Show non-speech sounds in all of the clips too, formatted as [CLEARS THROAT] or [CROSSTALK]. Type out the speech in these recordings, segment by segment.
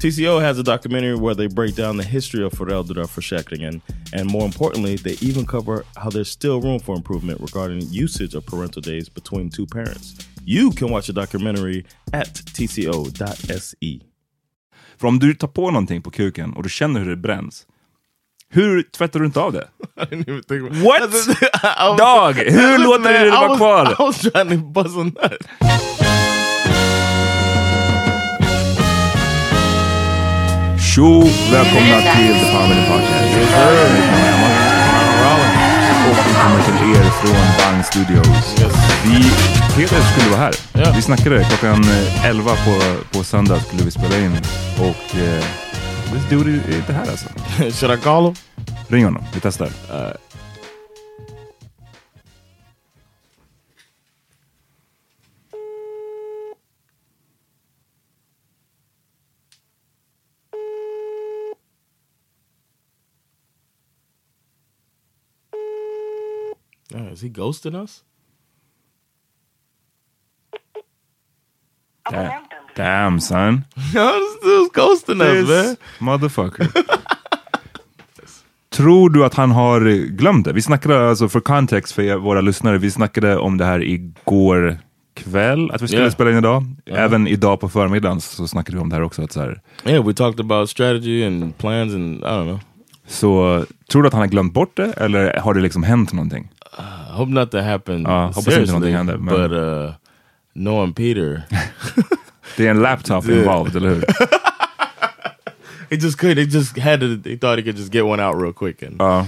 TCO has a documentary where they break down the history of föräldraförsäkringen and more importantly, they even cover how there's still room for improvement regarding usage of parental days between two parents. You can watch the documentary at tco.se. För om du tar på någonting på kuken och du känner hur det bränns, hur tvättar du inte av det? [LAUGHS] I didn't even think about What? [LAUGHS] I was- hur [LAUGHS] låter du det I vara kvar? I was trying to buzz a nut. Tjo! Välkomna till The Family Podcast. Och vi kommer till er från Bang Studios. Vi, Peter skulle vara här. Ja. Vi snackade klockan eh, 11 på, på söndag skulle vi spela in. Och eh, det gjorde ju inte här alltså. Should I call him? Ring honom, vi testar. Uh, is he ghosting us? Damn, Damn son. [LAUGHS] This dude's ghosting us, man. Motherfucker. [LAUGHS] Tror du att han har glömt det? Vi snackade, alltså för kontext för våra lyssnare, vi snackade om det här igår kväll, att vi skulle Yeah. spela in idag. Även idag på förmiddagen så snackade vi om det här också. Att så, här, Yeah, we talked about strategy and plans and I don't know. så tror du att han har glömt bort det eller har det liksom hänt någonting? I hope not that happened Ja, uh, hoppas inte seriously, någonting händer, men- but uh, knowing Peter, Det är en laptop involved, eller [LAUGHS] hur? he just could. He just had to. He thought he could just get one out real quick, and Ja,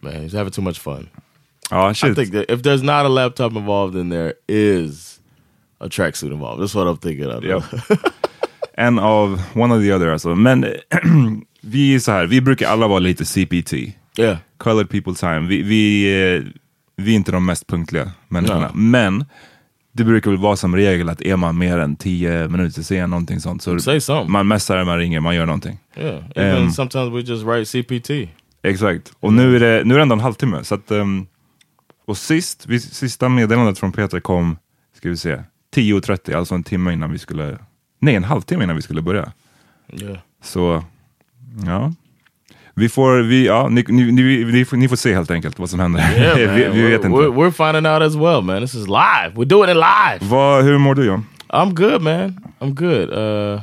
man, he's having too much fun. Oh, I shit. think that if there's not a laptop involved, then there is a tracksuit involved. That's what I'm thinking of. Ja. [LAUGHS] And av, one of the other alltså. Men [CLEARS THROAT] vi är så här, vi brukar alla vara lite CPT. Yeah. Colored people time. Vi, vi, eh, vi är inte de mest punktliga människorna. Ja. Men det brukar väl vara som regel att är man mer än 10 minuter sen, någonting sånt, så man messar, man ringer, man gör någonting. Yeah. Even Um, sometimes we just write CPT. Exakt. Och nu är det, nu är det ändå en halvtimme. Så att, ehm, och sist, vi, sista meddelandet från Peter kom, ska vi se, 10.30, alltså en timme innan vi skulle, nej en halvtimme innan vi skulle börja. Yeah. Så, ja. Vi får, vi, ja, ni, ni, ni, ni, får, ni får se helt enkelt vad som händer. Yeah, [LAUGHS] vi, vi vet we're, inte. we're, we're finding out as well, man. This is live. We're doing it live. Vad, hur mår du John? I'm good, man. I'm good. Uh,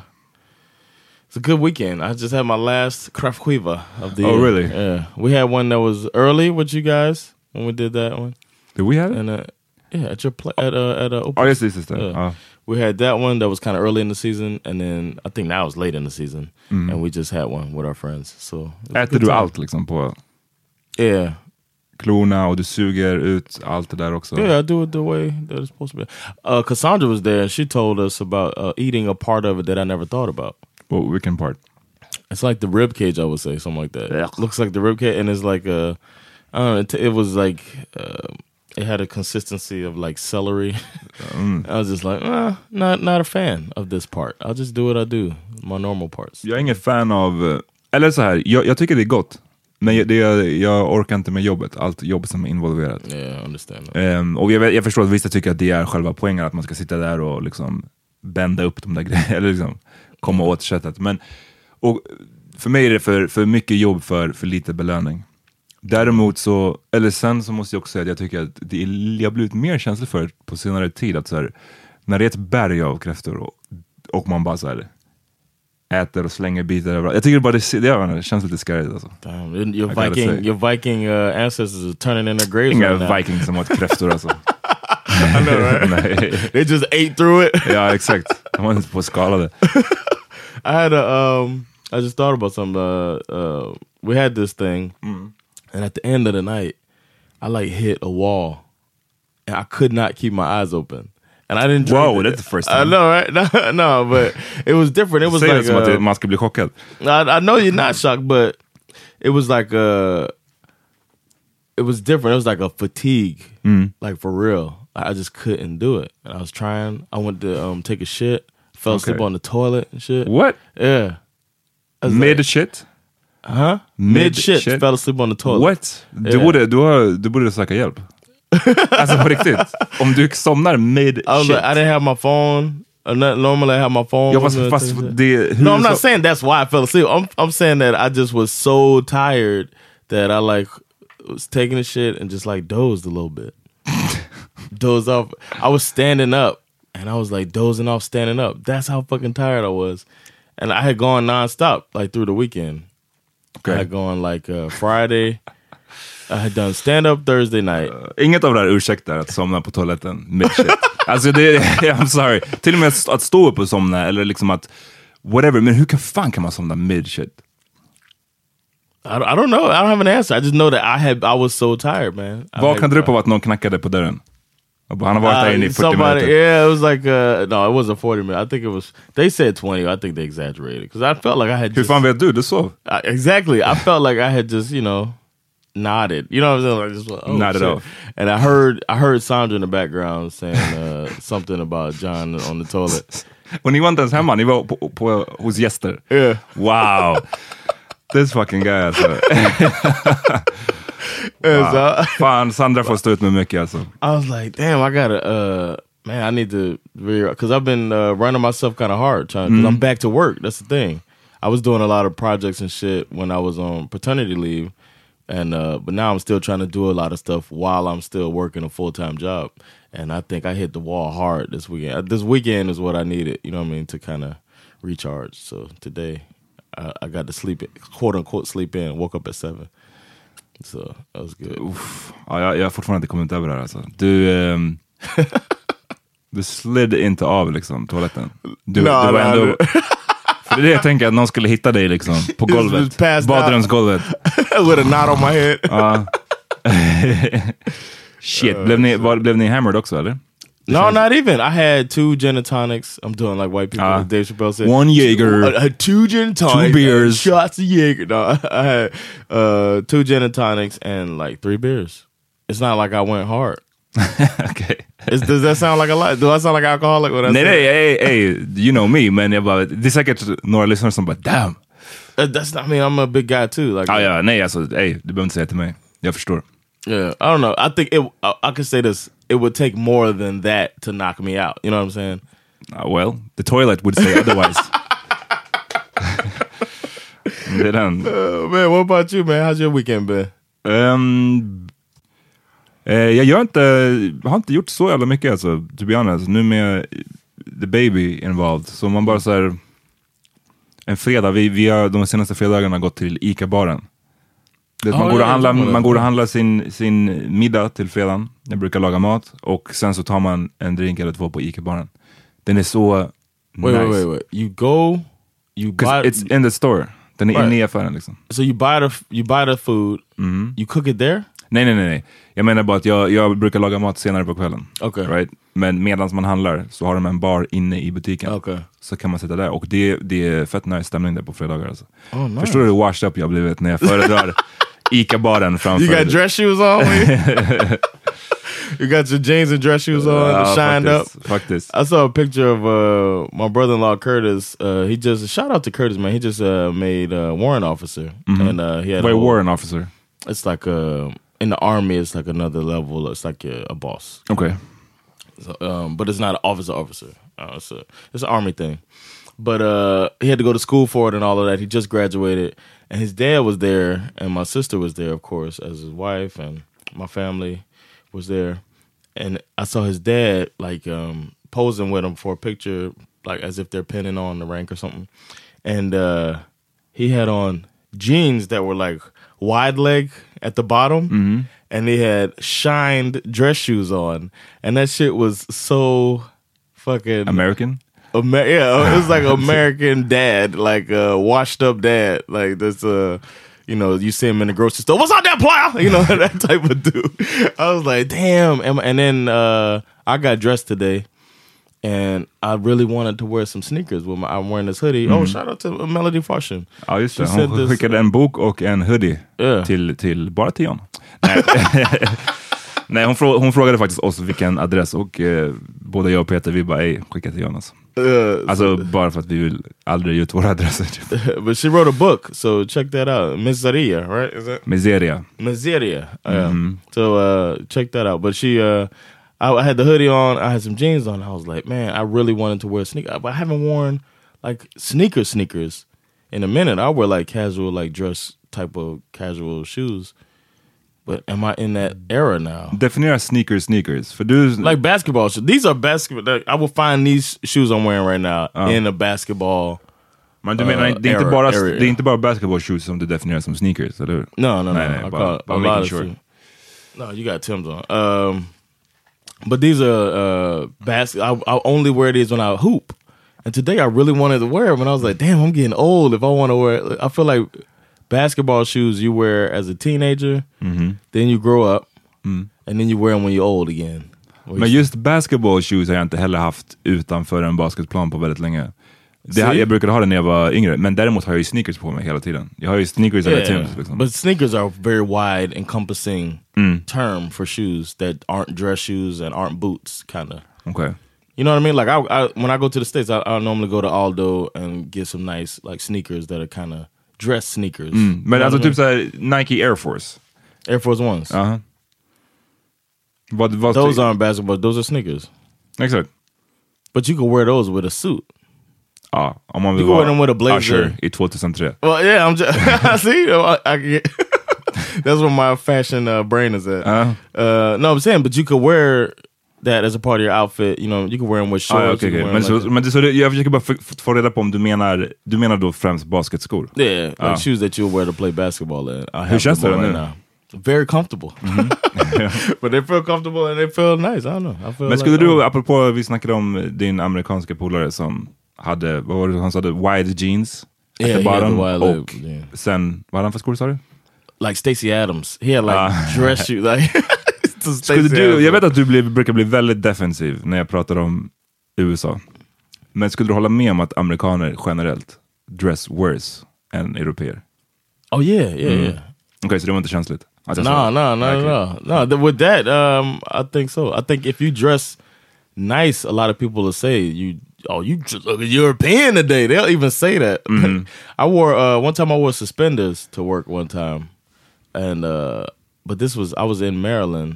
it's a good weekend. I just had my last craft quiva of the Oh, year. really? Yeah. We had one that was early with you guys when we did that one. Did we have it? And uh, yeah, at your play at uh, at uh, just det. Just det. Yeah. We had that one that was kind of early in the season, and then I think now it's late in the season, Mm. and we just had one with our friends. So it was a Äter du time. allt liksom på Yeah, klorna och du suger ut allt det där också? yeah, I do it the way that it's supposed to be. Uh, Cassandra was there, and she told us about uh, eating a part of it that I never thought about. Oh, vilken part? It's like the rib cage, I would say, something like that. It looks like the rib cage, and it's like a, I don't know. It, it was like uh, it had a consistency of like celery. [LAUGHS] I was just like, uh, not not a fan of this part. I'll just do what I do, my normal parts. Jag är ingen fan av, eh, eller så här, jag, jag tycker det är gott. Men jag, det, jag orkar inte med jobbet, allt jobb som är involverat. Yeah, I understand. Ehm, och jag, jag förstår att vissa tycker att det är själva poängen, att man ska sitta där och liksom bända upp de där grejerna, [LAUGHS] eller liksom komma åt köttet. Men och för mig är det för, för mycket jobb för, för lite belöning. Däremot så, eller sen så måste jag också säga att jag tycker att det är, jag blivit mer känslig för på senare tid, att så här, när det är ett berg av kräftor och, och man bara så här, äter och slänger bitar överallt. Jag tycker bara det, det, jag det känns lite skarrigt alltså. Damn, your- Viking, your Viking uh, ancestors are turning in their graves Inga right now. vikings som åt kräftor alltså. [LAUGHS] I know, right? [LAUGHS] They just ate through it. Ja, exakt. De var inte på skalade. [LAUGHS] I had a um I just thought about something. Uh, uh we had this thing and at the end of the night I like hit a wall and I could not keep my eyes open. And I didn't drink Whoa, it. that's the first I time. know, right? [LAUGHS] No, no, but it was different. It was Säg like som uh, man ska bli chockad. I, I know you're not shocked, but it was like a it was different. It was like a fatigue. Like for real. I just couldn't do it. And I was trying. I went to um take a shit, fell asleep on the toilet and shit. What? Yeah. Made like, shit? Huh? Mid shit, shit? fell asleep on the toilet. What? Du, Yeah. borde, du, har, du borde söka hjälp. [LAUGHS] alltså på riktigt. Om du somnar mid I shit. like, I didn't have my phone. Normally I have my phone. Ja, fast, fast det... no, I'm not saying that's why I fell asleep. I'm I'm saying that I just was so tired that I like was taking a shit and just like dozed a little bit. [LAUGHS] dozed off. I was standing up and I was like dozing off, standing up. That's how fucking tired I was. And I had gone nonstop like through the weekend. I Okej. had gone like uh, Friday. I had done stand up Thursday night. Inget av det här ursäktar att somna på toaletten mid shit. [LAUGHS] alltså det, [LAUGHS] I'm sorry. Till och med att, stå upp och somna, eller liksom att whatever. Men hur kan fan kan man somna mid shit? I, I don't know. I don't have an answer. I just know that I had I was so tired, man. I Vaknade had- du av att någon knackade på dörren? Och bara, Han har varit där Uh, inne i 40 somebody, yeah, it was like uh, no, it wasn't forty minutes. I think it was. They said twenty. I think they exaggerated because I felt like I had. Just, fan vet du? Du sov. Uh, exactly. I felt like I had just you know nodded. You know what I'm saying? Like just like, oh, Nodded shit. off. And I heard I heard Sandra in the background saying uh, [LAUGHS] something about Jon on the toilet. Och ni var inte ens hemma, ni var på, på, hos gäster. Yeah. Wow! [LAUGHS] This fucking guy alltså. [LAUGHS] So Fan, Sandra får stå ut med mycket alltså. I was like, damn, I gotta, uh, man, I need to, because I've been uh, running myself kind of hard, trying, because I'm back to work. That's the thing. I was doing a lot of projects and shit when I was on paternity leave, and uh, but now I'm still trying to do a lot of stuff while I'm still working a full time job. And I think I hit the wall hard this weekend. Uh, This weekend is what I needed, you know what I mean, to kind of recharge. So today, I, I got to sleep, quote unquote, sleep in. Woke up at seven, so that was good. Ja, jag, jag har fortfarande inte kommit över det här alltså. Du, ehm, [LAUGHS] du slid inte av liksom toaletten. Du, No, du var ändå... no. [LAUGHS] För det är det jag tänker, att någon skulle hitta dig liksom på golvet. Badrumsgolvet. [LAUGHS] With a knot on my head. Ja. Shit, blev, ni, var, blev ni hammered också eller? No, not even. I had two gin and tonics. I'm doing like white people. Ah. Dave Chappelle said. One Jaeger. I had two gin and tonics. and beers. Shots of Jaeger. No, [LAUGHS] I had uh, two gin and tonics and like three beers. It's not like I went hard. [LAUGHS] okay. Is, does that sound like a lot? Do I sound like alcoholic when I Nej, nej, ey, ey, you know me, men jag bara, det är säkert några lyssnare som bara damn. Uh, That's not, I mean, I'm a big guy too. Like, Ja, ja, nej alltså, ey, du behöver inte säga till mig. Jag förstår. yeah, I don't know. I think it. I, I could say this. It would take more than that to knock me out. You know what I'm saying? Uh, well, the toilet would say otherwise. [LAUGHS] den. Uh, man, what about you, man? How's your weekend been? Ehm, eh, jag gör inte, har inte gjort så jävla mycket alltså, to be honest. Nu med the baby involved, så man bara så här, en fredag, vi, vi har de senaste fredagarna gått till ICA-baren. Det, Ja, man, går och handlar, man går och handlar sin, sin middag till fredagen, jag brukar laga mat, och sen så tar man en drink eller två på ICA-baren. Den är så Wait, nice. wait, wait, wait. You go, you buy. it's in the store. Den är Right. inne i affären liksom. so you buy the you buy the food. You cook it there. Nej, nej, nej, nej. Jag menar bara att jag, jag brukar laga mat senare på kvällen. Okej. Right? Men medan man handlar så har de en bar inne i butiken. Okej. Så kan man sitta där. Och det, det är fett nice stämning där på fredagar. Alltså. Oh, nice. Förstår du hur washed up jag blivit när jag föredrar [LAUGHS] ICA-baren framför... You got dress shoes on. you- [LAUGHS] you got your jeans and dress shoes on, Ja, shined up. faktiskt, Faktiskt. I saw a picture of uh, my brother-in-law Curtis. Uh, he just shout out to Curtis, man. He just uh, made uh, warrant officer, and uh, he had a whole- warrant officer? It's like uh, in the army. It's like another level. It's like a, a boss. Okay, So, um, but it's not an officer officer. Uh, it's a it's an army thing. But uh, he had to go to school for it and all of that. He just graduated, and his dad was there, and my sister was there, of course, as his wife, and my family was there. And I saw his dad like um, posing with him for a picture, like as if they're pinning on the rank or something. And uh, he had on jeans that were like wide leg at the bottom, and he had shined dress shoes on, and that shit was so fucking American? Amer- yeah, [LAUGHS] it was like American dad, like uh, washed up dad, like this. Uh, you know, you see him in the grocery store. What's out there, player? [LAUGHS] You know [LAUGHS] that type of dude. I was like, damn. And, and then uh, I got dressed today, and I really wanted to wear some sneakers. With my, I'm wearing this hoodie. Oh, shout out to Melody Farshin. Ja, just det. Hon this- skickade en bok och en hoodie Ja. till, till bara. Nej, Nej hon, frå, hon frågade faktiskt oss vilken adress och eh, både jag och Peter vi bara, ej, skicka till Jonas. Uh, Alltså bara för att vi vill aldrig ut våra adresser. Typ. [LAUGHS] but she wrote a book, so check that out. Miseria, right? Is that Miseria. Miseria? Um, So uh, check that out. But she, uh, I, I had the hoodie on. I had some jeans on. I was like, man, I really wanted to wear sneakers, but I haven't worn like sneaker sneakers in a minute. I wear like casual, like dress type of casual shoes. But am I in that era now? Definiera sneakers sneakers. För du, Like basketball shoes. These are basketball. I will find these shoes I'm wearing right now in a basketball. men du menar, uh, det, är inte bara, area. det är inte bara basketball shoes som du definierar som sneakers, eller hur? No, no, no. Nej, nej, I bara- bara making sure. No, you got Tim's on. Um, but these are uh, basket. I, I only wear these when I hoop. And today I really wanted to wear them, and I was like, "Damn, I'm getting old. If I want to wear, I feel like basketball shoes you wear as a teenager, Mm-hmm. then you grow up, Mm. and then you wear them when you're old again. Men just basketball shoes har jag inte heller haft utanför en basketplan på väldigt länge. Det, See? jag brukade ha det när jag var yngre, men däremot har jag ju sneakers på mig hela tiden. Jag har ju sneakers eller yeah, Timbs. Liksom. but sneakers are a very wide, encompassing Mm. term for shoes that aren't dress shoes and aren't boots, kind of. Okay. You know what I mean? Like I, I when I go to the states, I, I normally go to Aldo and get some nice like sneakers that are kind of dress sneakers. Mm. Men alltså typ såhär Nike Air Force. Air Force Ones. Aha. Vad, vad, Those aren't basketball. Those are sneakers. Exakt. But you can wear those with a suit. Ja, om man vill You can wear vara them with a blazer. Usher i 2003. Well, yeah, I'm just [LAUGHS] [LAUGHS] see. I, I can get. [LAUGHS] That's where my fashion uh, brain is at. Uh. Uh, no, I'm saying, but you could wear that as a part of your outfit. You know, you can wear them with shorts. Ah, okej, can okej. wear Men, 'em så, like men så det, jag försöker bara få, reda på om du menar, du menar då främst basketskor? that. yeah, like Ah. shoes that you'll wear to play basketball in. I Hur känns det right nu? now. Very comfortable. [LAUGHS] but they feel comfortable and they feel nice. I don't know. I feel Men skulle like, du, oh. apropå vi snackade om din amerikanska polare som hade, vad var det han sa, wide jeans? at Yeah, the had the bottom, wide leg, och yeah. sen, vad hade han för skor sa du? like Stacey Adams. He had like Ah. dress shoes. Like [LAUGHS] Skulle du, jag vet att du blir, brukar bli väldigt defensiv när jag pratar om USA. Men skulle du hålla med om att amerikaner generellt dress worse än europeer? Oh yeah, yeah, Mm. yeah. Okej, så det var inte känsligt? No, no, no, no, no. Th- With that, um, I think so. I think if you dress nice, a lot of people will say you. Oh, you just look European today. They'll even say that. [LAUGHS] I wore uh, one time. I wore suspenders to work one time, and uh, but this was I was in Maryland,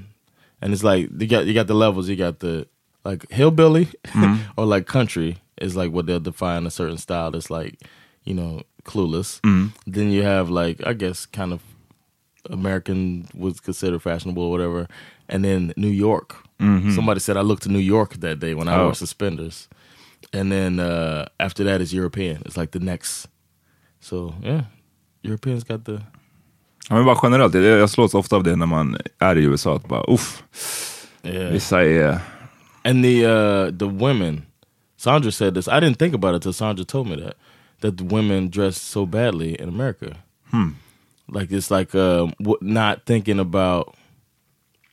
and it's like you got you got the levels. You got the like hillbilly mm-hmm. [LAUGHS] or like country is like what they'll define a certain style. It's like you know clueless. Mm-hmm. Then you have like I guess kind of American was considered fashionable or whatever, and then New York. Mm-hmm. Somebody said I looked to New York that day when I Oh. wore suspenders, and then uh, after that is European. It's like the next. So yeah, Europeans got the Ja, men bara generellt, jag, jag slås ofta av det när man är i USA. Att bara, uff, yeah. vissa är... And the uh the women, Sandra said this. I didn't think about it till Sandra told me that that women dress so badly in America. Like it's like w- not thinking about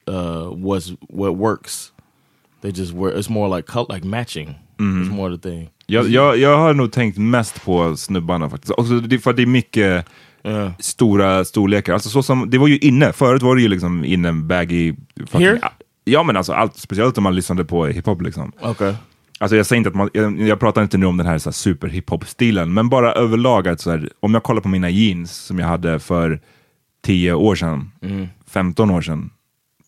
uh, what's what works. They just wear. It's more like like matching. It's more the thing. Jag, jag, jag har nog tänkt mest på snubbarna faktiskt. Också för det är mycket Yeah. stora storlekar. Alltså så som, det var ju inne, förut var det ju liksom inne baggy... fucking- Here? Ja men alltså allt, speciellt om man lyssnade på hiphop liksom. Okay. Alltså jag säger inte att man, jag, jag pratar inte nu om den här, så här super hiphop-stilen, men bara överlag att så här, om jag kollar på mina jeans som jag hade för 10 år sedan, 15 år sedan,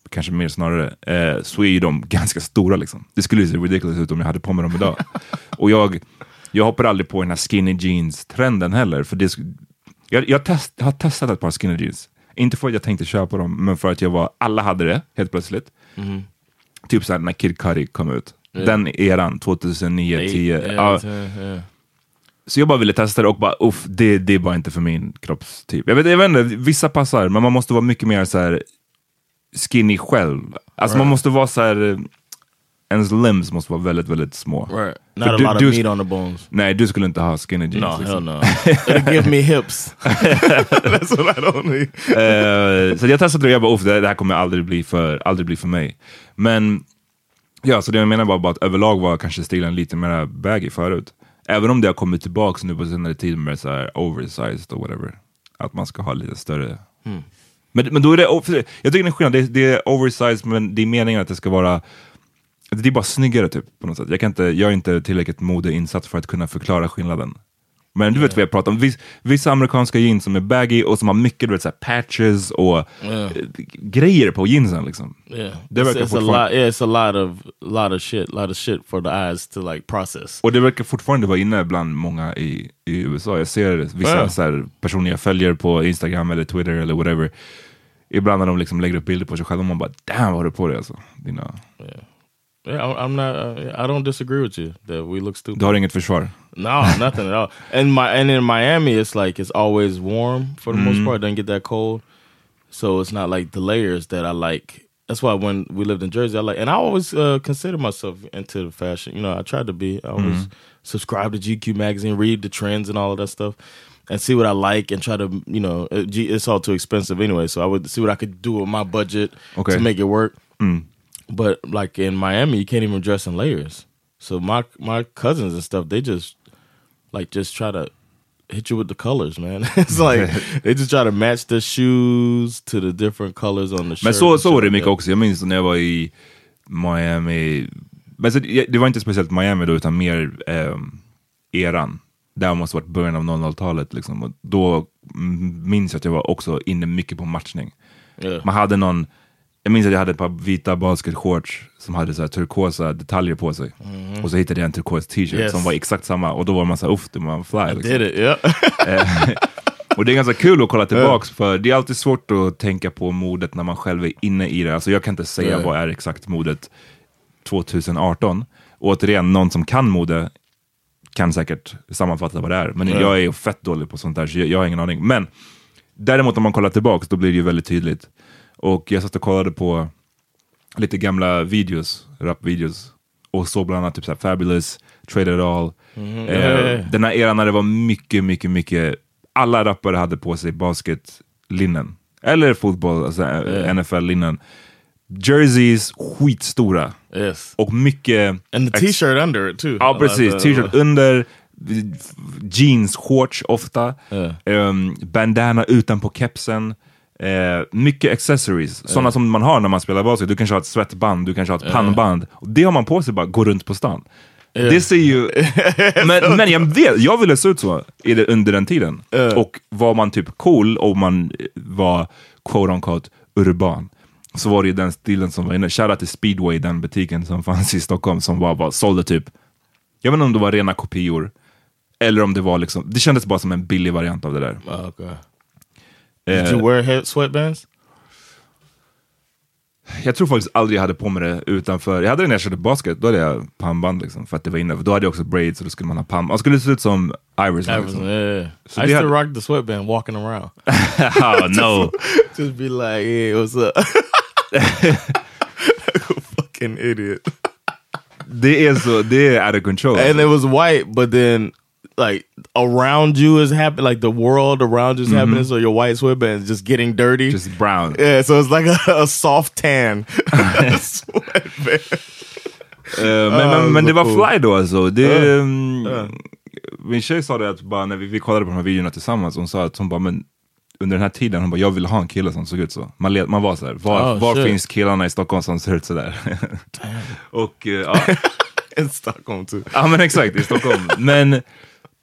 kanske mer snarare, eh, så är ju de [LAUGHS] ganska stora liksom. Det skulle ju se ridiculous ut om jag hade på mig dem idag. [LAUGHS] Och jag, jag hoppar aldrig på den här skinny jeans-trenden heller, för det, jag, jag test, har testat ett par skinny jeans. Inte för att jag tänkte köpa dem, men för att jag var, alla hade det helt plötsligt. Typ såhär när Kid Cudi kom ut. Den eran, 2009, 10. Yeah, ja, yeah, yeah. så jag bara ville testa det och bara uff, det, det är bara inte för min kroppstyp. Jag vet, jag vet inte, vissa passar, men man måste vara mycket mer så här skinny själv. Alltså man måste vara så här. Ens limbs måste vara väldigt, väldigt små. Right. Not a du- lot of du- meat on the bones. Nej, du skulle inte ha skinny jeans. No, liksom. hell no. [LAUGHS] It'll give me hips. [LAUGHS] That's what I don't need. Eh, så jag testade det och jag bara, det, det här kommer aldrig bli för, aldrig bli för mig. Men ja, så det jag menar var bara att överlag var kanske stilen lite mer baggy förut. Även om det har kommit tillbaks nu på senare tid med så här oversized och whatever. Att man ska ha lite större. Men, men då är det, jag tycker det är skillnad, det, det är oversized men det är meningen att det ska vara det är bara snyggare typ på något sätt. Jag, kan inte, jag är inte tillräckligt modeinsatt för att kunna förklara skillnaden. Men du vet vad jag pratar om. Viss, vissa amerikanska jeans som är baggy och som har mycket du vet, så patches och eh, grejer på jeansen. Liksom. Yeah, Det it's, verkar it's a fortfarande- lot. Yeah, it's a lot of lot of shit, lot of shit for the eyes to like process. Och det verkar fortfarande vara inne bland många i, i USA. Jag ser vissa Ja. så här, personer jag följer på Instagram eller Twitter eller whatever. Ibland när de liksom lägger upp bilder på sig själva, man bara damn vad har du på dig alltså. Dina, Yeah, I, I'm not. Uh, I don't disagree with you that we look stupid. du har inget försvar. No, nothing at all. And my and in Miami, it's like it's always warm for the most part. It doesn't get that cold, so it's not like the layers that I like. That's why when we lived in Jersey, I like, and I always uh, consider myself into the fashion. You know, I tried to be. I always subscribe to GQ magazine, read the trends and all of that stuff, and see what I like, and try to, you know, it's all too expensive anyway. So I would see what I could do with my budget Okay. to make it work. But like in Miami, you can't even dress in layers. So my my cousins and stuff, they just like just try to hit you with the colors, man. [LAUGHS] it's like [LAUGHS] they just try to match the shoes to the different colors on the shirt. Men så, så var det mycket också. Jag minns när jag var i Miami. Men så, det det var inte speciellt Miami då, utan mer ehm, eran. Där måste varit början av 00-talet. Liksom. Och då minns jag att jag var också inne mycket på matchning. Yeah. Man hade någon, jag minns att jag hade ett par vita basketshorts som hade så här turkosa detaljer på sig. Och så hittade jag en turkos t-shirt. Yes. som var exakt samma. Och då var man så här, uff, det var fly. Liksom. Did it? Yeah. Och det är ganska kul att kolla tillbaks för det är alltid svårt att tänka på modet när man själv är inne i det. Alltså jag kan inte säga Nej. vad är exakt modet 2018. Och återigen, någon som kan mode kan säkert sammanfatta vad det är. Men Ja. jag är ju fett dålig på sånt där, så jag, jag har ingen aning. Men däremot om man kollar tillbaks, då blir det ju väldigt tydligt. Och jag satt och kollade på lite gamla videos, rapvideos. Och så bland annat typ så här Fabulous, Trade It All. Mhm. Eh, den här eran när det var mycket, mycket, mycket, alla rappare hade på sig basketlinnen. Eller fotboll, alltså eh, NFL-linnen. Jerseys skitstora. Yes. Och mycket... And the t-shirt under it too. Ja, precis. like that. T-shirt under, jeans, shorts ofta, um, bandana utanpå kepsen. Eh, mycket accessories, sådana som man har när man spelar basket. Du kanske har ett svettband, du kanske har ett pannband. Och det har man på sig bara, gå runt på stan. Det ser ju... [LAUGHS] men, men jag vet, jag ville se ut så under den tiden. Och var man typ cool och man var quote unquote urban så var det ju den stilen som var inne. Shoutout till Speedway, den butiken som fanns i Stockholm som var, bara sålde typ, jag vet inte om det var rena kopior, eller om det var liksom, det kändes bara som en billig variant av det där. Oh, okay. Eh, Did you wear head sweatbands? jag tror faktiskt aldrig jag hade på mig det utanför, jag hade det när jag körde basket, då hade jag pannband liksom, för att det var inne. Då hade jag också braids, så då skulle man ha pannband. Man skulle se ut som Iverson. Iverson, Liksom. yeah. So I used to had- rock the sweatband walking around. [LAUGHS] oh, no. [LAUGHS] Just be like, yeah, what's up? [LAUGHS] Fucking idiot. Det är så, det är out of control. And it was white, but then like around you is happening, like the world around you is happening. So your white sweatband is just getting dirty. Just brown. yeah, so it's like a, a soft tan. [LAUGHS] Eh, men, Ah, men, men det var cool. fly då alltså. Det, mm, Min tjej sa det att bara när vi, vi kollade på de här videorna tillsammans, hon sa att hon bara, men under den här tiden, hon bara, jag ville ha en kille som såg ut så. Man, le- man var så här, var, Oh, var shit. finns killarna i Stockholm som ser ut så där? [LAUGHS] Och eh, ja, [LAUGHS] In Stockholm too. ja men exakt, i Stockholm. Men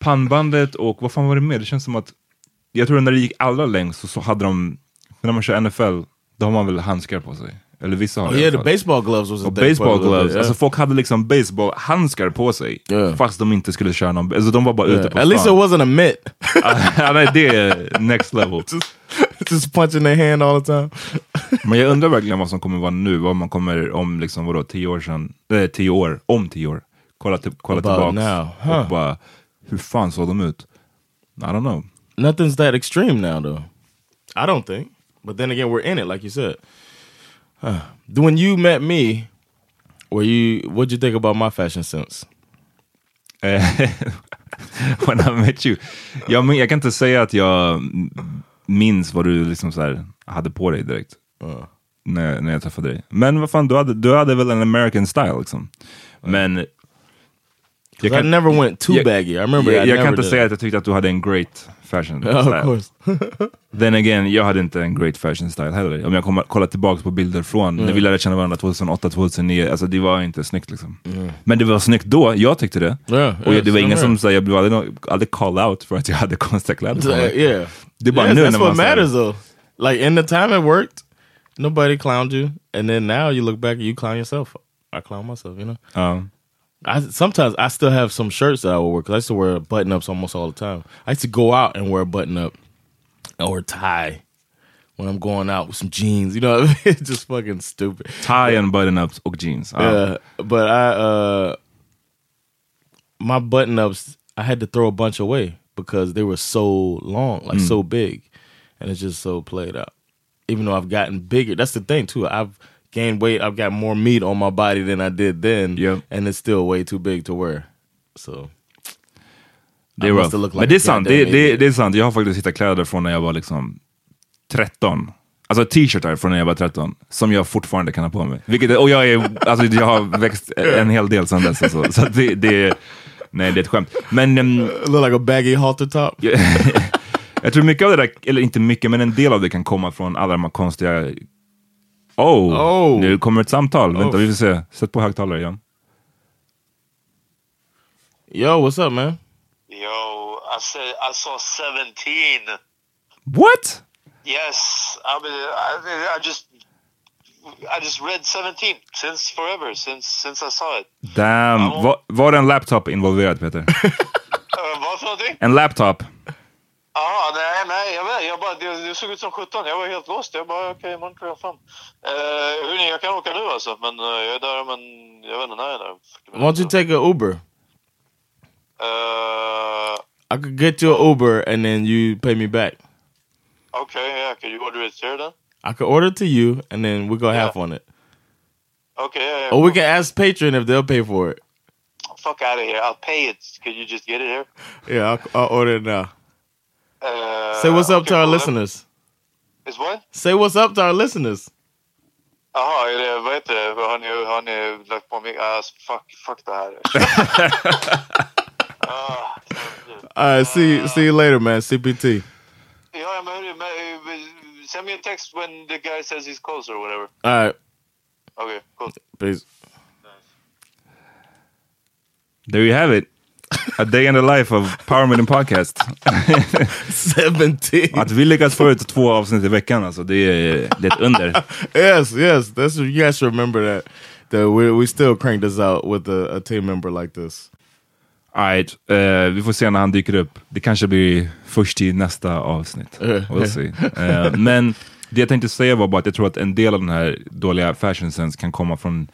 pannbandet och vad fan var det mer? Det känns som att, jag tror när det gick allra längst så, så hade de, när man kör NFL, då har man väl handskar på sig. Eller vissa har Oh yeah, the fall. baseball gloves was a baseball gloves, yeah. alltså folk hade liksom baseballhandskar på sig Yeah. fast de inte skulle köra någon, alltså de var bara ute på Yeah. At least it stan. wasn't a mitt. [LAUGHS] ja, nej, det är next level. [LAUGHS] just punching their hand all the time. [LAUGHS] Men jag undrar verkligen vad som kommer vara nu, vad man kommer om liksom, vadå, tio år sedan, nej, tio år, om tio år, kolla, kolla About tillbaks now, huh? och bara, hur fan såg de ut? I don't know. Nothing's that extreme now, though. I don't think. But then again, we're in it, like you said. Huh. [SIGHS] When you met me, were you? What'd you think about my fashion sense? [LAUGHS] When I met you. Jag, men, jag kan inte säga att jag minns vad du liksom så här, hade på dig direkt. När, när jag träffade dig. Men vad fan, du hade, du hade väl en American style liksom. Men... Jag I never went too jag- baggy. I remember jag, jag kan inte säga att jag tyckte att du hade en great fashion [LAUGHS] Yeah, style. of course. [LAUGHS] Then again, jag hade inte en great fashion style heller. Om jag kommer kolla tillbaka på bilder från när vi lärde känna varandra 2008, 2009, alltså det var inte snyggt liksom. Men det var snyggt då, jag tyckte det. Yeah, och yeah, det var ingen som sa, jag blev aldrig, aldrig call out för att jag hade [LAUGHS] konstiga kläder på mig. yeah, Det är bara Yes, nu that's när man matters, though. Like in the time it worked, nobody clowned you, and then now you look back and you clown yourself. I clown myself, you know. Ja. I sometimes I still have some shirts that I will wear because I used to wear button ups almost all the time. I used to go out and wear a button up or a tie when I'm going out with some jeans. You know, what I mean? [LAUGHS] it's just fucking stupid. Tie and button ups och jeans. Yeah, but I uh my button ups I had to throw a bunch away because they were so long, like so big, and it's just so played out. Even though I've gotten bigger, that's the thing too. I've gained weight. I've got more meat on my body than I did then, Yep. and it's still way too big to wear. So Det är rough. looked Men like det är sant, det, det, det är sant. Jag har faktiskt hittat kläder från när jag var liksom 13. Alltså t-shirtar från när jag var 13, som jag fortfarande kan ha på mig. Vilket, och jag, är, alltså, jag har växt en hel del sedan dess. Alltså. Så det, det, nej, det är ett skämt. Men ehm, look like a baggy halter top. [LAUGHS] jag tror mycket av det där, eller inte mycket, men en del av det kan komma från alla de här konstiga... Oh, Oh. nu kommer ett samtal. Vänta, Oh. vi får se. Sätt på högtalare igen. Yo, what's up, man? Yo, I said I saw 17. What? Yes, I mean, I, I just, I just read 17 since forever, since since I saw it. Damn. Var, var det en laptop involverad, Peter? Uh, [LAUGHS] vad för någonting? En laptop? Jaha, nej, nej, jag vet, jag bara, det, det såg ut som 17. Jag var helt lost. Jag bara, okej, okay, imorgon jag fram. Uh, hörni, jag kan åka nu alltså, men uh, jag är där, men jag vet inte när jag är där. 40 Why don't you take a Uber? Uh, I could get you an Uber and then you pay me back. okay, yeah, can you order it here then? I could order it to you and then we go Yeah. half on it. Okay, yeah, yeah. Or we can ask Patreon if they'll pay for it. Fuck out of here. I'll pay it. Could you just get it here? Yeah, I'll, I'll order it now. Uh, Say what's up okay, to our cool. listeners. Is what? Say what's up to our listeners. Jaha, är det, vad heter det? Har ni, har ni lagt på mig? Ah, fuck, fuck det här. [LAUGHS] ah, All right, see see you later, man. CPT. ja, men hörru, men, eh, send me a text when the guy says he's close or whatever. All right, Okay, cool. peace. There you have it. A day in the life of Power Meeting Podcast. 17. Att vi lyckas få ut två avsnitt i veckan, alltså, det, är, det är ett under. yes, yes. That's you guys remember that. That we we still crank this out with a, a team member like this. Alright, eh, vi får se när han dyker upp. Det kanske blir först i nästa avsnitt. We'll see. Eh, men det jag tänkte säga var bara att jag tror att en del av den här dåliga fashion sense kan komma från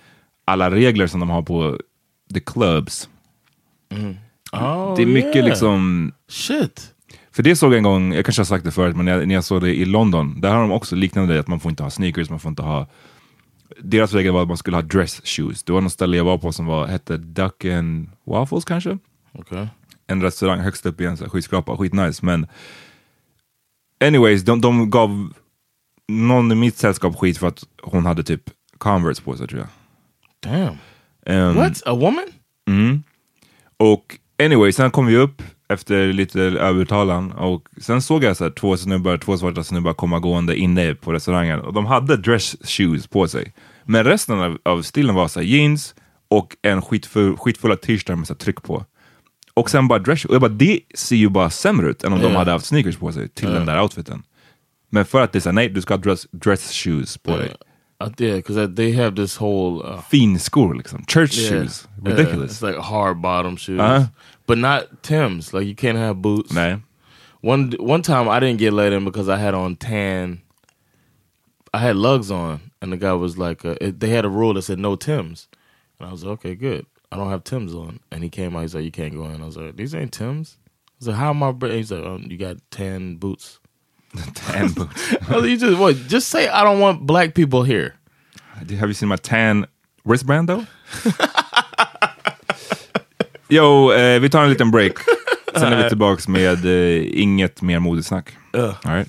alla regler som de har på the clubs. Oh, det är mycket yeah. liksom... Shit. För det såg jag en gång, jag kanske har sagt det förut, men när jag, när jag såg det i London, där har de också liknande att man får inte ha sneakers, man får inte ha... Deras regel var att man skulle ha dress shoes. Det var något ställe jag var på som var, hette Duck and Waffles kanske? Okay. En restaurang högst upp i en skyskrapa, skitnice. Men anyways, de, de gav någon i mitt sällskap skit för att hon hade typ Converse på sig tror jag. Damn. Ehm, What? A woman? Mm. Och anyway, sen kom vi upp efter lite övertalan och sen såg jag så här, två snubbar, två svarta snubbar komma gående inne på restaurangen och de hade dress shoes på sig. Men resten av, av stilen var så här, jeans och en skitfull, skitfulla t-shirtar med så här, tryck på. Och sen bara dress Och jag bara, det ser ju bara sämre ut än om de Ja. hade haft sneakers på sig till den där outfiten. Men för att det är såhär, nej du ska ha dress, dress shoes på dig. Uh, yeah, because they have this whole uh, Finskor liksom, church yeah, shoes. yeah, Ridiculous. it's like hard bottom shoes, Uh-huh. but not Tim's. Like you can't have boots. nej. One one time I didn't get let in because I had on tan. I had lugs on, and the guy was like, uh, it, "They had a rule that said no Tims," and I was like, "Okay, good. I don't have Tims on." And he came out. He's like, "You can't go in." I was like, "These ain't Tims." I was like, "How am I?" br-" He's like, um, "You got tan boots." [LAUGHS] Tan boots. [LAUGHS] You just what? Just say I don't want black people here. Have you seen my tan wristband though? [LAUGHS] Yo, eh, vi tar en liten break. Sen är vi tillbaks med eh, inget mer modesnack. All right.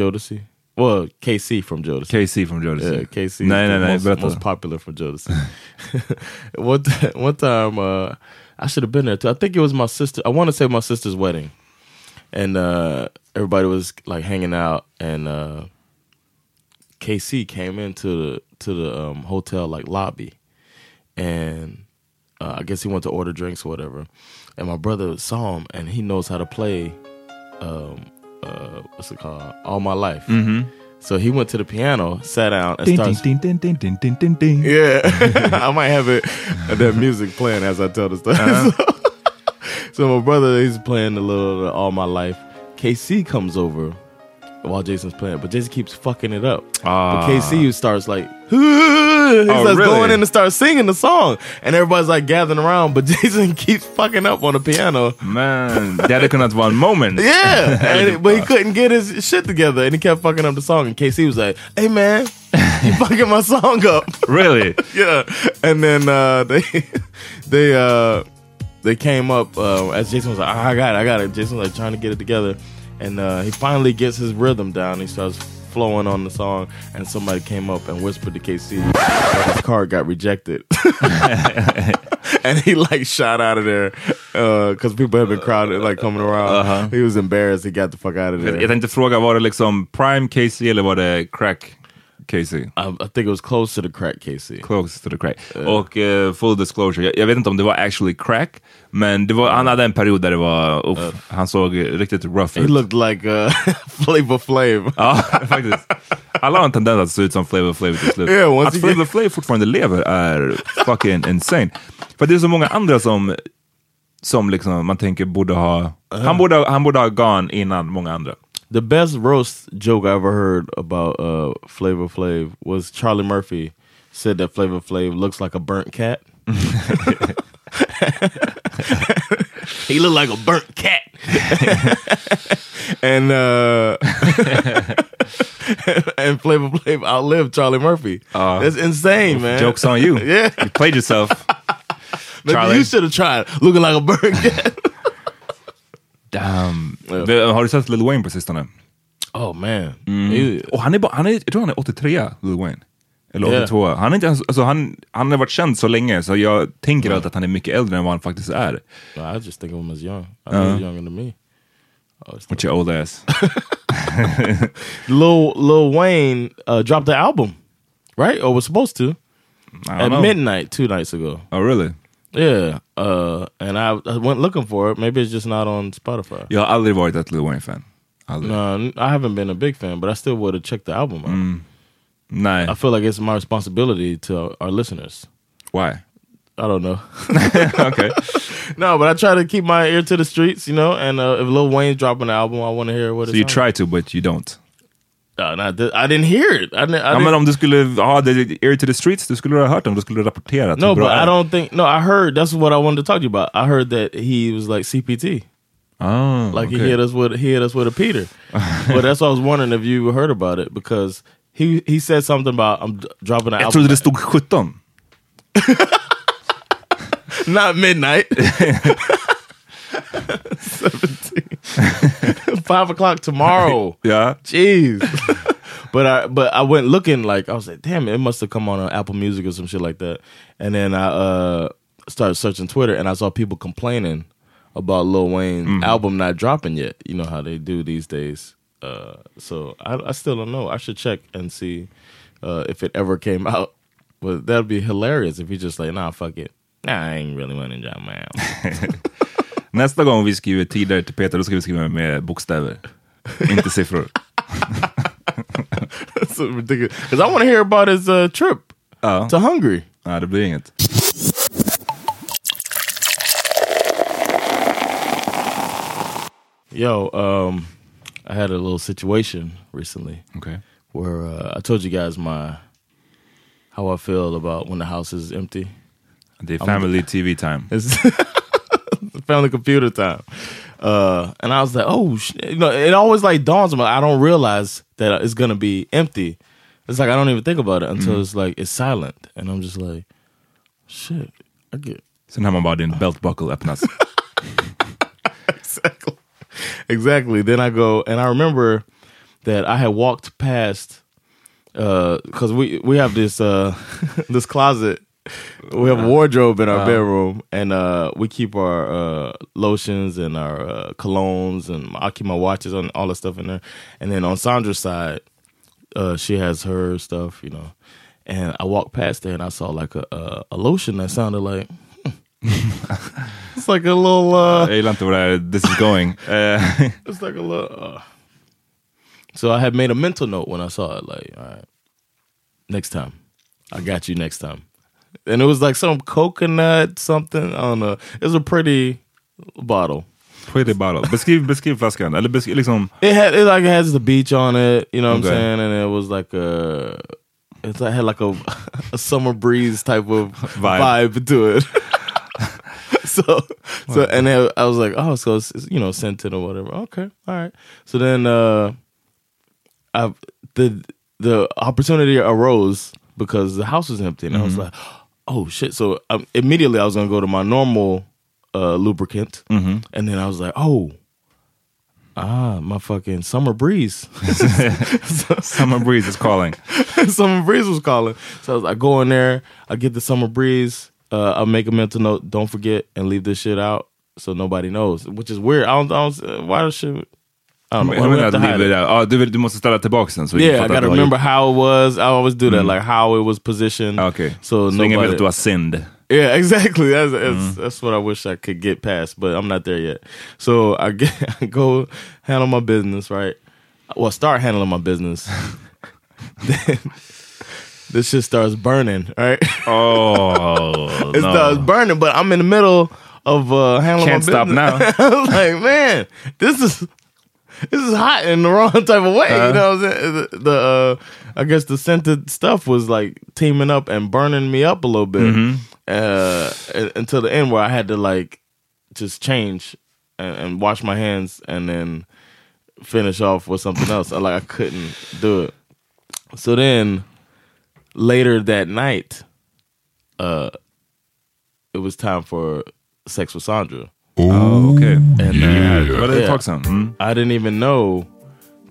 Jodeci? Well, KC from Jodeci. KC from Jodeci. Yeah, KC. Is nej, the most, most popular from Jodeci. [LAUGHS] one, one time, uh, I should have been there too. I think it was my sister. I want to say my sister's wedding, and uh, everybody was like hanging out, and uh, KC came into the to the um, hotel like lobby, and uh, I guess he went to order drinks or whatever. And my brother saw him, and he knows how to play. Um, uh, what's it called? All my life. Mhm. So he went to the piano, sat down, and Ding, started. ding, ding, ding, ding, ding, ding, ding. Yeah, [LAUGHS] I might have it that music playing as I tell the story. [LAUGHS] so my brother, he's playing a little of All My Life. KC comes over, while Jason's playing, but Jason keeps fucking it up. Ah. But KC starts like, [LAUGHS] he Oh, starts really? going in and starts singing the song, and everybody's like gathering around, but [LAUGHS] Jason keeps fucking up on the piano. Man, det hade kunnat vara en moment. [LAUGHS] Yeah, [LAUGHS] and but he couldn't get his shit together, and he kept fucking up the song. And KC was like, "Hey man, you fucking my song up." Really? yeah, and then uh, they they uh, they came up uh, as Jason was like, "Ah, "I got it, I got it." Jason was like trying to get it together, and uh, he finally gets his rhythm down. He starts flowing on the song, and somebody came up and whispered to KC that his card got rejected, [LAUGHS] and he like shot out of there because people had been crowded, like coming around. Uh-huh. He was embarrassed. He got the fuck out of there. Jag tänkte fråga, var det liksom prime Casey eller var det crack Casey? I, I think it was close to the crack Casey. Close to the crack. Och eh, full disclosure, jag, jag vet inte om det var actually crack, men det var, han hade en period där det var, uff, han såg riktigt rough He ut. looked like uh, [LAUGHS] Flavor Flav. Ja, [LAUGHS] faktiskt. Alla har en tendens att se ut som Flavor Flav till slut. Yeah, att Flavor Flav fortfarande lever är fucking insane. För det är så många andra som, som liksom man tänker borde ha, han, borde, ha- han borde ha gone innan många andra. The best roast joke I ever heard about uh, Flavor Flav was Charlie Murphy said that Flavor Flav looks like a burnt cat. [LAUGHS] he looked like a burnt cat. and uh, [LAUGHS] and Flavor Flav outlived Charlie Murphy. That's insane, man. Joke's on you. [LAUGHS] yeah. You played yourself. Maybe Charlie. you should have tried looking like a burnt cat. Damn. Det- Har du sett Lil Wayne på sistone? Oh man. Mm. Och han är, bara, han är, jag tror han är 83, Lil Wayne. Eller Yeah. 82. Han, är inte ens, alltså han, han har varit känd så länge så jag tänker alltid att han är mycket äldre än vad han faktiskt är. No, I just think of him as young. I know he's younger than me. With your old ass. [LAUGHS] Lil Lil Wayne uh, dropped the album, right? Or was supposed to I don't at know. midnight two nights ago. Oh really? Yeah, uh, and I, I went looking for it. Maybe it's just not on Spotify. Jag har aldrig varit ett Lil Wayne-fan. Aldrig. No, n- I haven't been a big fan, but I still would have checked the album out. Mm. I feel like it's my responsibility to our, listeners. Why? I don't know. [LAUGHS] okay. [LAUGHS] no, but I try to keep my ear to the streets, you know. And uh, if Lil Wayne's dropping an album, I want to hear what So you try to but you don't? No, not th- I didn't hear it. I, didn't, I Ja, didn't, men om du skulle ha the ear to the streets, du skulle ha hört dem, du skulle rapportera. No, but I don't think. No, I heard. That's what I wanted to talk to you about. I heard that he was like CPT. Oh, ah, Like he hit us with he hit us with a Peter. [LAUGHS] but that's why I was wondering if you heard about it because he he said something about I'm dropping an Jag album. trodde det stod 17. [LAUGHS] Not midnight. [LAUGHS] [LAUGHS] Five o'clock tomorrow. [LAUGHS] yeah. Jeez. [LAUGHS] but I but I went looking like I was like, damn it, it must have come on, on Apple Music or some shit like that. And then I uh started searching Twitter and I saw people complaining about Lil Wayne's album not dropping yet. You know how they do these days. Uh so I, I still don't know. I should check and see uh if it ever came out. But that'd be hilarious if he just like, nah, fuck it. Nah, I ain't really wanting to drop my album. Nästa gång vi skriver tider till Peter, då ska vi skriva med bokstäver. Inte siffror. That's [LAUGHS] so ridiculous. Because I want to hear about his uh, trip Ja. to Hungary. Ja, det blir inget. Yo, um, I had a little situation recently Okay. where uh, I told you guys my how I feel about when the house is empty. Är family TV time. [LAUGHS] [LAUGHS] Family computer time. Uh, and I was like, oh, sh-. you know, it always like dawns on me. I don't realize that it's gonna be empty. It's like I don't even think about it until it's like it's silent, and I'm just like, shit, I get Sen har man bara din belt buckle öppnas. [LAUGHS] exactly. Exactly. Then I go and I remember that I had walked past because we we have this uh [LAUGHS] this closet. We have a wardrobe in our bedroom, and uh, we keep our uh, lotions and our uh, colognes, and I keep my watches and all that stuff in there. And then on Sandra's side, uh, she has her stuff, you know. And I walked past there, and I saw like a a, a lotion that sounded like [LAUGHS] it's like a little. Uh, Jag inte vad this is going. Eh, [LAUGHS] [LAUGHS] it's like a little. Uh, so I had made a mental note when I saw it. Like, all right, next time, I got you next time. And it was like some coconut something. I don't know. It was a pretty bottle. Pretty bottle. Beskriv, beskriv flaskan. Eller beskriv, liksom... It had it like it has the beach on it, you know what Okay. I'm saying, and it was like a it's it had like a [LAUGHS] a summer breeze type of Vibe. vibe, to it. [LAUGHS] so so and then I was like, oh, so it's, you know scented or whatever. Okay, all right. So then uh, I the the opportunity arose because the house was empty, and I was Mhm. like, oh shit. So um, immediately I was gonna go to my normal uh, lubricant, Mhm. and then I was like, oh. Ah, my fucking summer breeze. [LAUGHS] Summer breeze is calling. [LAUGHS] summer breeze was calling. So I, was, I go in there, I get the summer breeze. Uh, I make a mental note: don't forget and leave this shit out so nobody knows. Which is weird. I don't. I don't why the shit? I don't know. Jag Why do we menar have to att it? är- ja, du, du måste ställa tillbaka den. Så Yeah, I gotta remember how it was. I always do that, Mm. like how it was positioned. Okay. So, ingen nobody. vet att du har synd. Yeah, [LAUGHS] exactly. That's that's, Mm. that's what I wish I could get past, but I'm not there yet. So I [LAUGHS] get I go handle my business, right? Well, start handling my business. [LAUGHS] then this shit starts burning, right? Oh, it no. starts burning, but I'm in the middle of uh, handling Can't my stop now. I was like, man, this is this is hot in the wrong [LAUGHS] type of way. Uh. you know what I'm saying? The, the uh, I guess the scented stuff was like teaming up and burning me up a little bit Mhm. uh, until the end where I had to like just change and, and wash my hands and then finish off with something else. I, like I couldn't do it. So then later that night, uh, it was time for sex with Sandra. Oh, okay. And uh, Yeah. Var det ett tag sedan? Mm. I didn't even know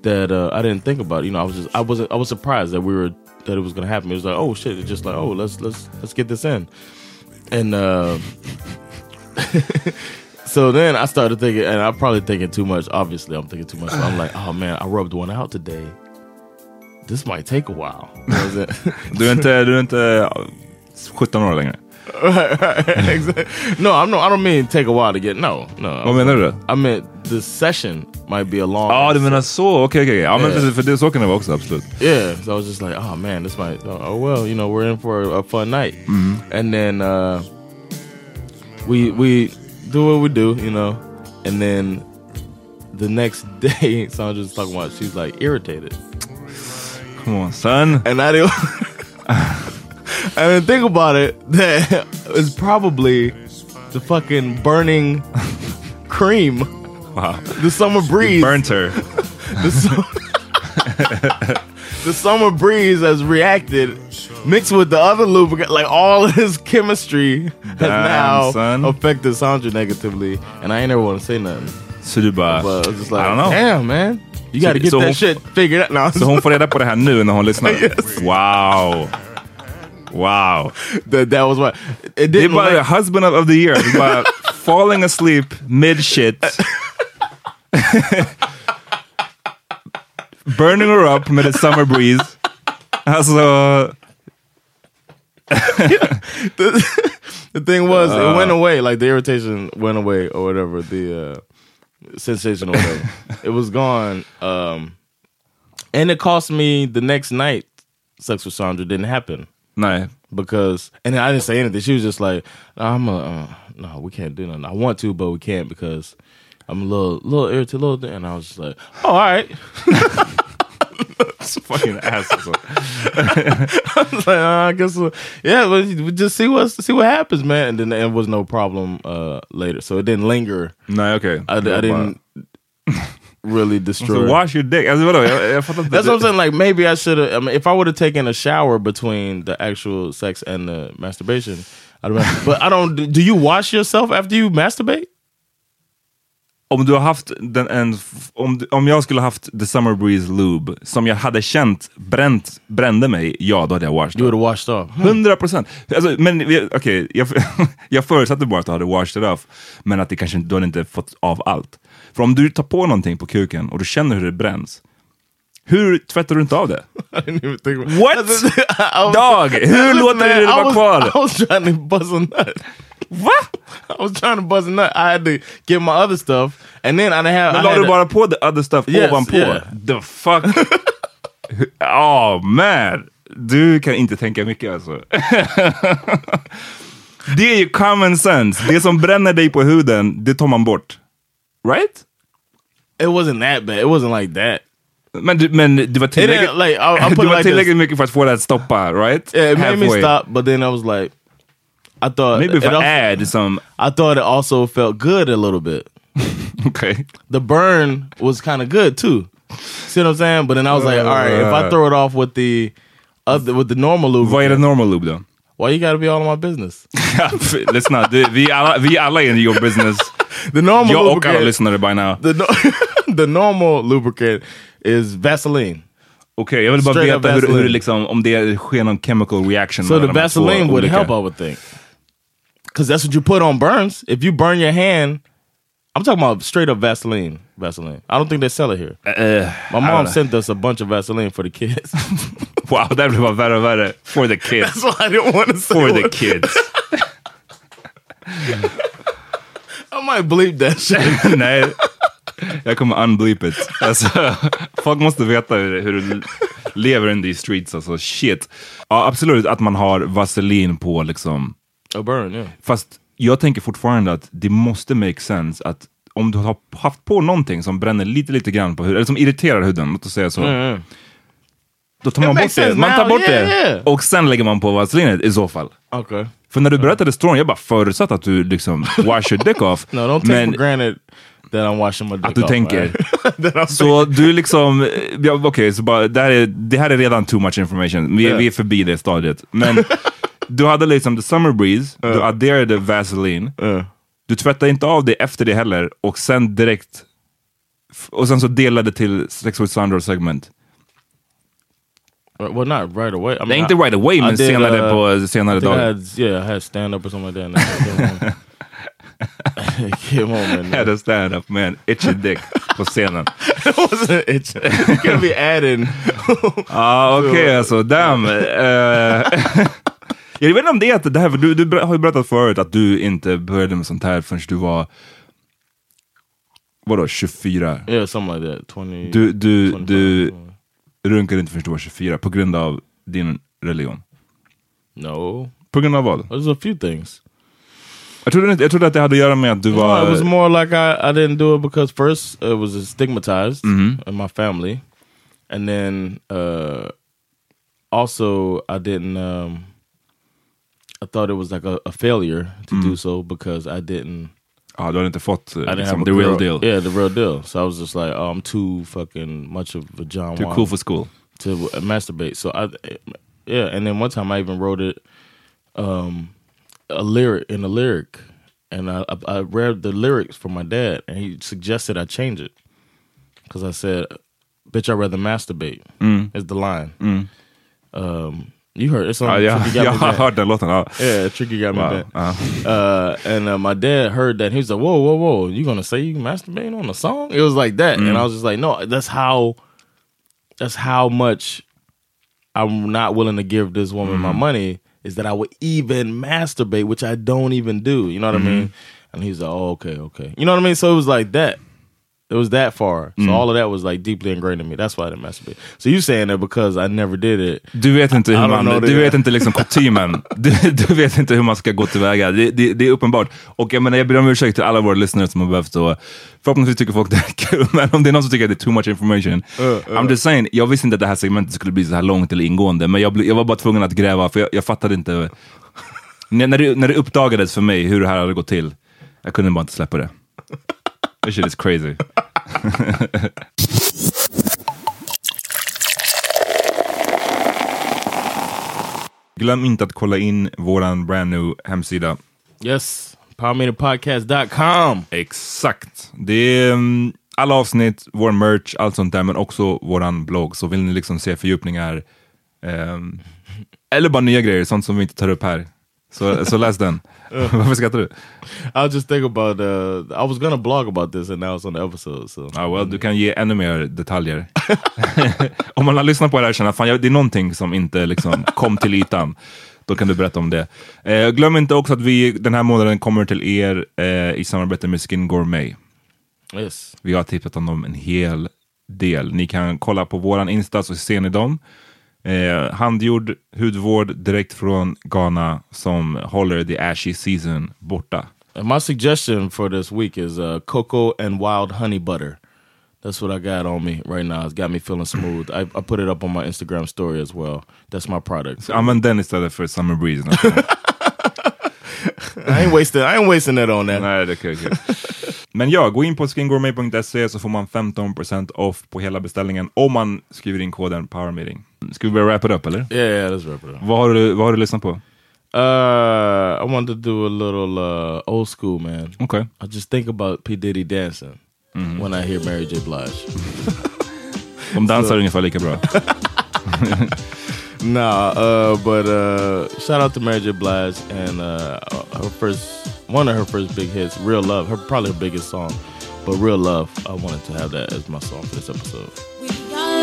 that. Uh, I didn't think about it. You know, I was just I wasn't I was surprised that we were that it was gonna happen. It was like, oh shit! It's just like, oh, let's let's let's get this in, and. uh [LAUGHS] So then I started thinking, and I'm probably thinking too much. Obviously, I'm thinking too much. So I'm like, oh man, I rubbed one out today. This might take a while. You know what I'm? Du är inte, du är inte 17 år längre. [LAUGHS] right, right, exactly. No, I'm no. I don't mean take a while to get. No, no. Vad menar du? I meant the session might be a long. Ja, du menar så. Okej, okej. Ja, men precis, för det, så kan det vara också, absolut. Yeah, so I was just like, oh man, this might. Oh well, you know, we're in for a, a fun night, Mhm. and then uh, we we do what we do, you know, and then the next [LAUGHS] day, Sandra's talking about she's like irritated, Come on, son. and I didn't. [LAUGHS] I didn't think about it. [LAUGHS] That is probably the fucking burning [LAUGHS] cream, Wow. the summer breeze. Burnt her. [LAUGHS] the, su- the summer breeze has reacted mixed with the other lubricant like all his chemistry has Damn, now son. affected Sandra negatively and I ain't ever want to say nothing Så du bara, but I was just like I don't know. damn man you gotta get så that hon- shit figured out now Så hon får reda på det här nu när hon lyssnar? Yes. Wow. Wow. that, that was what it didn't bara like, husband of the year. Bara [LAUGHS] falling asleep mid shit. [LAUGHS] Burning her up med a summer breeze. Alltså... the, the thing was Uh. it went away like the irritation went away or whatever the uh sensation or whatever it was gone um and it cost me the next night sex with sandra didn't happen Nej. because and i didn't say anything she was just like i'm a uh, no we can't do nothing i want to but we can't because i'm a little little irritated little thing. and i was just like oh all right [LAUGHS] Fucking ass. [LAUGHS] I was like, uh, I guess, uh, yeah, but we just see what see what happens, man. And then there was no problem uh, later, so it didn't linger. No, okay, I, I didn't [LAUGHS] really destroy. So wash your dick. Alltså vadå? Jag, jag fattar inte. That's what I'm saying. Like maybe I should have. I mean, if I would have taken a shower between the actual sex and the masturbation, I'd have. [LAUGHS] but I don't. Do you wash yourself after you masturbate? Om du har haft den, en, om, om jag skulle haft the summer breeze lube som jag hade känt bränt, brände mig, ja då hade jag washed You off. would have washed off. 100 procent. Alltså, men okej, jag, [LAUGHS] jag förutsatte bara att du hade washed it off, men att det kanske, du hade inte fått av allt. För om du tar på någonting på kuken och du känner hur det bränns, hur tvättar du inte av det? [LAUGHS] What? [LAUGHS] Was- Dog, hur Listen, låter du det vara kvar? I was trying to buzz a nut. What? I was trying to buzz a nut. I had to get my other stuff, and then I didn't have. Men la du bara på the other stuff Yes, ovanpå? yeah. The fuck? [LAUGHS] oh man! Du kan inte tänka mycket alltså. det är ju common sense. Det som bränner dig på huden, det tar man bort. Right? It wasn't that bad. It wasn't like that. Men, men det var tillräckligt, like, I'll- I'll [LAUGHS] put det it var like tillräckligt mycket för att få det att stoppa, right? Yeah, it made me stop, but then I was like, I thought Maybe if I also- add some... I thought it also felt good a little bit. [LAUGHS] Okay. The burn was kind of good too. See what I'm saying? But then I was like, all right, if I uh. throw it off with the other with the normal lubricant, Vad är det normal lube då? why you got to be all in my business? Lyssna, du, vi, alla, vi alla är in your business. [LAUGHS] The normal Jag och alla lubricant, lyssnare by now. the no- [LAUGHS] the normal lubricant is Vaseline. Okej, jag vill bara Straight veta hur, hur liksom, om det sker någon chemical reaction. So the mellan de här två Vaseline would olika. help, I would think, because that's what you put on burns. If you burn your hand, I'm talking about straight up Vaseline. Vaseline. I don't think they sell it here. Uh, My mom sent us a bunch of Vaseline for the kids. [LAUGHS] Wow, här blir bara värre och värre. For the kids. That's why I didn't want to say For the kids. I might bleep that shit. [LAUGHS] Nej, jag kommer unbleep it. Alltså, folk måste veta hur, hur du lever in these streets. Alltså, shit. Ja, absolut att man har vaselin på liksom. A burn, yeah. Fast jag tänker fortfarande att det måste make sense att om du har haft på någonting som bränner lite, lite grann på huden, eller som irriterar huden, låt oss säga så. Mm, Då tar man bort det. Man tar bort yeah, det yeah. och sen lägger man på vaselinet i så fall. Okay. För när du berättade storyn, jag bara förutsatt att du liksom wash your dick off. [LAUGHS] No, don't take men for granted that I'm washing my dick att du off, tänker. right? [LAUGHS] Så du liksom, ja, okej, så bara, det, här är, det här är redan too much information. Vi, Yeah. vi är förbi det stadiet. Men [LAUGHS] du hade liksom the summer breeze, du adderade Vaseline, du tvättade inte av det efter det heller och sen direkt, och sen så delade till Sex with Sandro segment. Well, not right away. I mean, inte right away, I men did, senare uh, på senare dagar. had, yeah, I had stand up or something like that. I came [LAUGHS] home [LAUGHS] and Had a stand up man, itchy dick på scenen. [LAUGHS] it wasn't itch. You gotta be adding. Ja, okej alltså. Damn. Eh, jag vet inte om det är att det här, för du, du har ju berättat förut att du inte började med sånt här förrän du var, vadå, 24? Yeah, something like that. 20. Du, du, 25, du runkade inte förrän du var 24 på grund av din religion. No. På grund av vad? There's a few things. Jag trodde, inte, jag trodde att det hade att göra med att du No, var... it was more like I, I didn't do it because first it was stigmatized Mhm. in my family, and then uh, also I didn't. Um, I thought it was like a, a failure to do so because I didn't. Ja, du hade inte fått I didn't liksom, have the real deal. Yeah, the real deal. So I was just like, oh, I'm too fucking much of a John. Too cool for school. to uh, masturbate. So I, yeah, and then one time I even wrote it, um, a lyric in a lyric, and I, I I read the lyrics for my dad, and he suggested I change it because I said, "Bitch, I'd rather masturbate." Mm. Is the line. Mm. Um, you heard it's on. Ja, jag, Tricky Got jag Me har Back. hört den Yeah, Tricky got [LAUGHS] me Wow. Uh. Uh, and uh, my dad heard that. He was like, "Whoa, whoa, whoa! You gonna say you can masturbate on a song?" It was like that, and Mm. I was just like, "No, that's how. That's how much I'm not willing to give this woman my Mm. money. Is that I would even masturbate, which I don't even do. You know what I mean?" And he's like, "Oh, okay, okay." You know what I mean? So it was like that. It was that far. So Mm. all of that was like deeply ingrained in me. That's why I didn't masturbate. So you saying that because I never did it? Du vet inte hur man, du vet inte liksom kutymen. [LAUGHS] Du, du vet inte hur man ska gå tillväga. Det, det, det är uppenbart. Och jag menar, jag ber om ursäkt till alla våra lyssnare som har behövt så. Förhoppningsvis tycker folk det är kul, [LAUGHS] men om det är någon som tycker att det är too much information. I'm just saying, jag visste inte att det här segmentet skulle bli så här långt eller ingående, men jag, jag var bara tvungen att gräva, för jag, jag fattade inte. När, när, det, när det uppdagades för mig hur det här hade gått till, jag kunde bara inte släppa det. [LAUGHS] This shit is crazy. Glöm inte att kolla in våran brand new hemsida. Yes, powermeterpodcast.com. Exakt. Det är mm, alla avsnitt, vår merch, allt sånt där, men också våran blogg. Så vill ni liksom se fördjupningar, ehm, eller bara nya grejer, sånt som vi inte tar upp här. Så, så läs den. [LAUGHS] Varför skrattar du? I was just thinking about uh I was gonna blog about this and now it's on the episode so Ja, well, du kan ge ännu mer detaljer. [LAUGHS] om man har lyssnat på det här och känner att fan, jag- det är någonting som inte liksom kom till ytan, då kan du berätta om det. Eh, glöm inte också att vi den här månaden kommer till er eh, i samarbete med Skin Gourmet. Yes. Vi har tipsat om dem en hel del. Ni kan kolla på våran Insta så ser ni dem. Eh, handgjord hudvård direkt från Ghana som håller the ashy season borta. My suggestion for this week is uh, cocoa and wild honey butter. That's what I got on me right now. It's got me feeling smooth. I, I put it up on my Instagram story as well. That's my product. Så använd den istället för Summer Breeze. [LAUGHS] I ain't wasting, I ain't wasting that on that. Nej, kul. kul. Men ja, gå in på skingourmet.se så får man 15% off på hela beställningen om man skriver in koden powermeeting. Ska vi börja wrap it up eller? Yeah, yeah, let's wrap it up. Vad har du, vad har du lyssnat på? Uh, I wanted to do a little uh, old school, man. Okay. I just think about P Diddy dancing when I hear Mary J. Blige. [LAUGHS] De dansar ungefär lika bra. [LAUGHS] nah, uh, but uh, shout out to Mary J. Blige and uh, her first, one of her first big hits, "Real Love." Her probably her biggest song, but "Real Love." I wanted to have that as my song for this episode.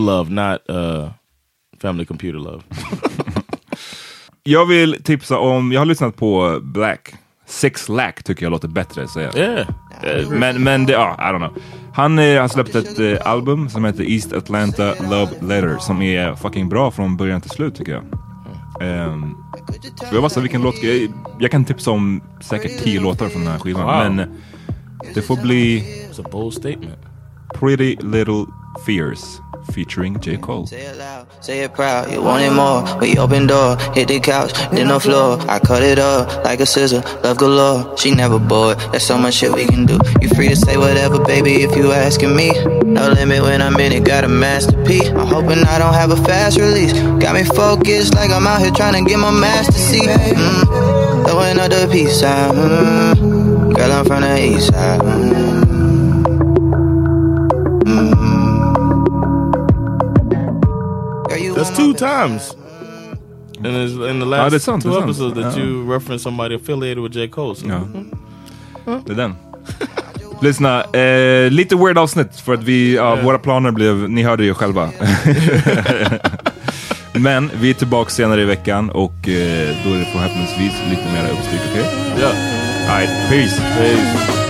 Real love, not uh, family computer love. [LAUGHS] Jag vill tipsa om, jag har lyssnat på Black. Six Lack tycker jag låter bättre säga. Yeah. Eh, Men, men det, ja, I don't know. Han eh, har släppt ett eh, album som heter East Atlanta Love Letter som är fucking bra från början till slut tycker jag. Um, jag bara så vilken låt, jag, jag kan tipsa om säkert tio låtar från den här skivan. Wow. Men det får bli It's a bold statement. Pretty Little Fears featuring J. Cole. Say it loud, say it proud, you want it more. We open door, hit the couch, then the floor. I cut it up like a scissor, love galore. She never bored, there's so much shit we can do. You free to say whatever, baby, if you asking me. No limit when I'm in it, got a masterpiece. I'm hoping I don't have a fast release. Got me focused like I'm out here trying to get my master seat. Mm. Throwing up the peace sign. Mm. Girl, I'm from the east side. Mm. That's two times. And it's in the last Ja, det är sant, two det är sant. episodes that Ja. you referenced somebody affiliated with J. Cole. So. Ja. Det är den. [LAUGHS] Lyssna, eh, lite weird avsnitt för att vi, ja, våra planer blev, ni hörde ju själva. [LAUGHS] Men vi är tillbaka senare i veckan och eh, då är det förhoppningsvis lite mer uppstyrt, okej? Ja. Alright, peace. peace.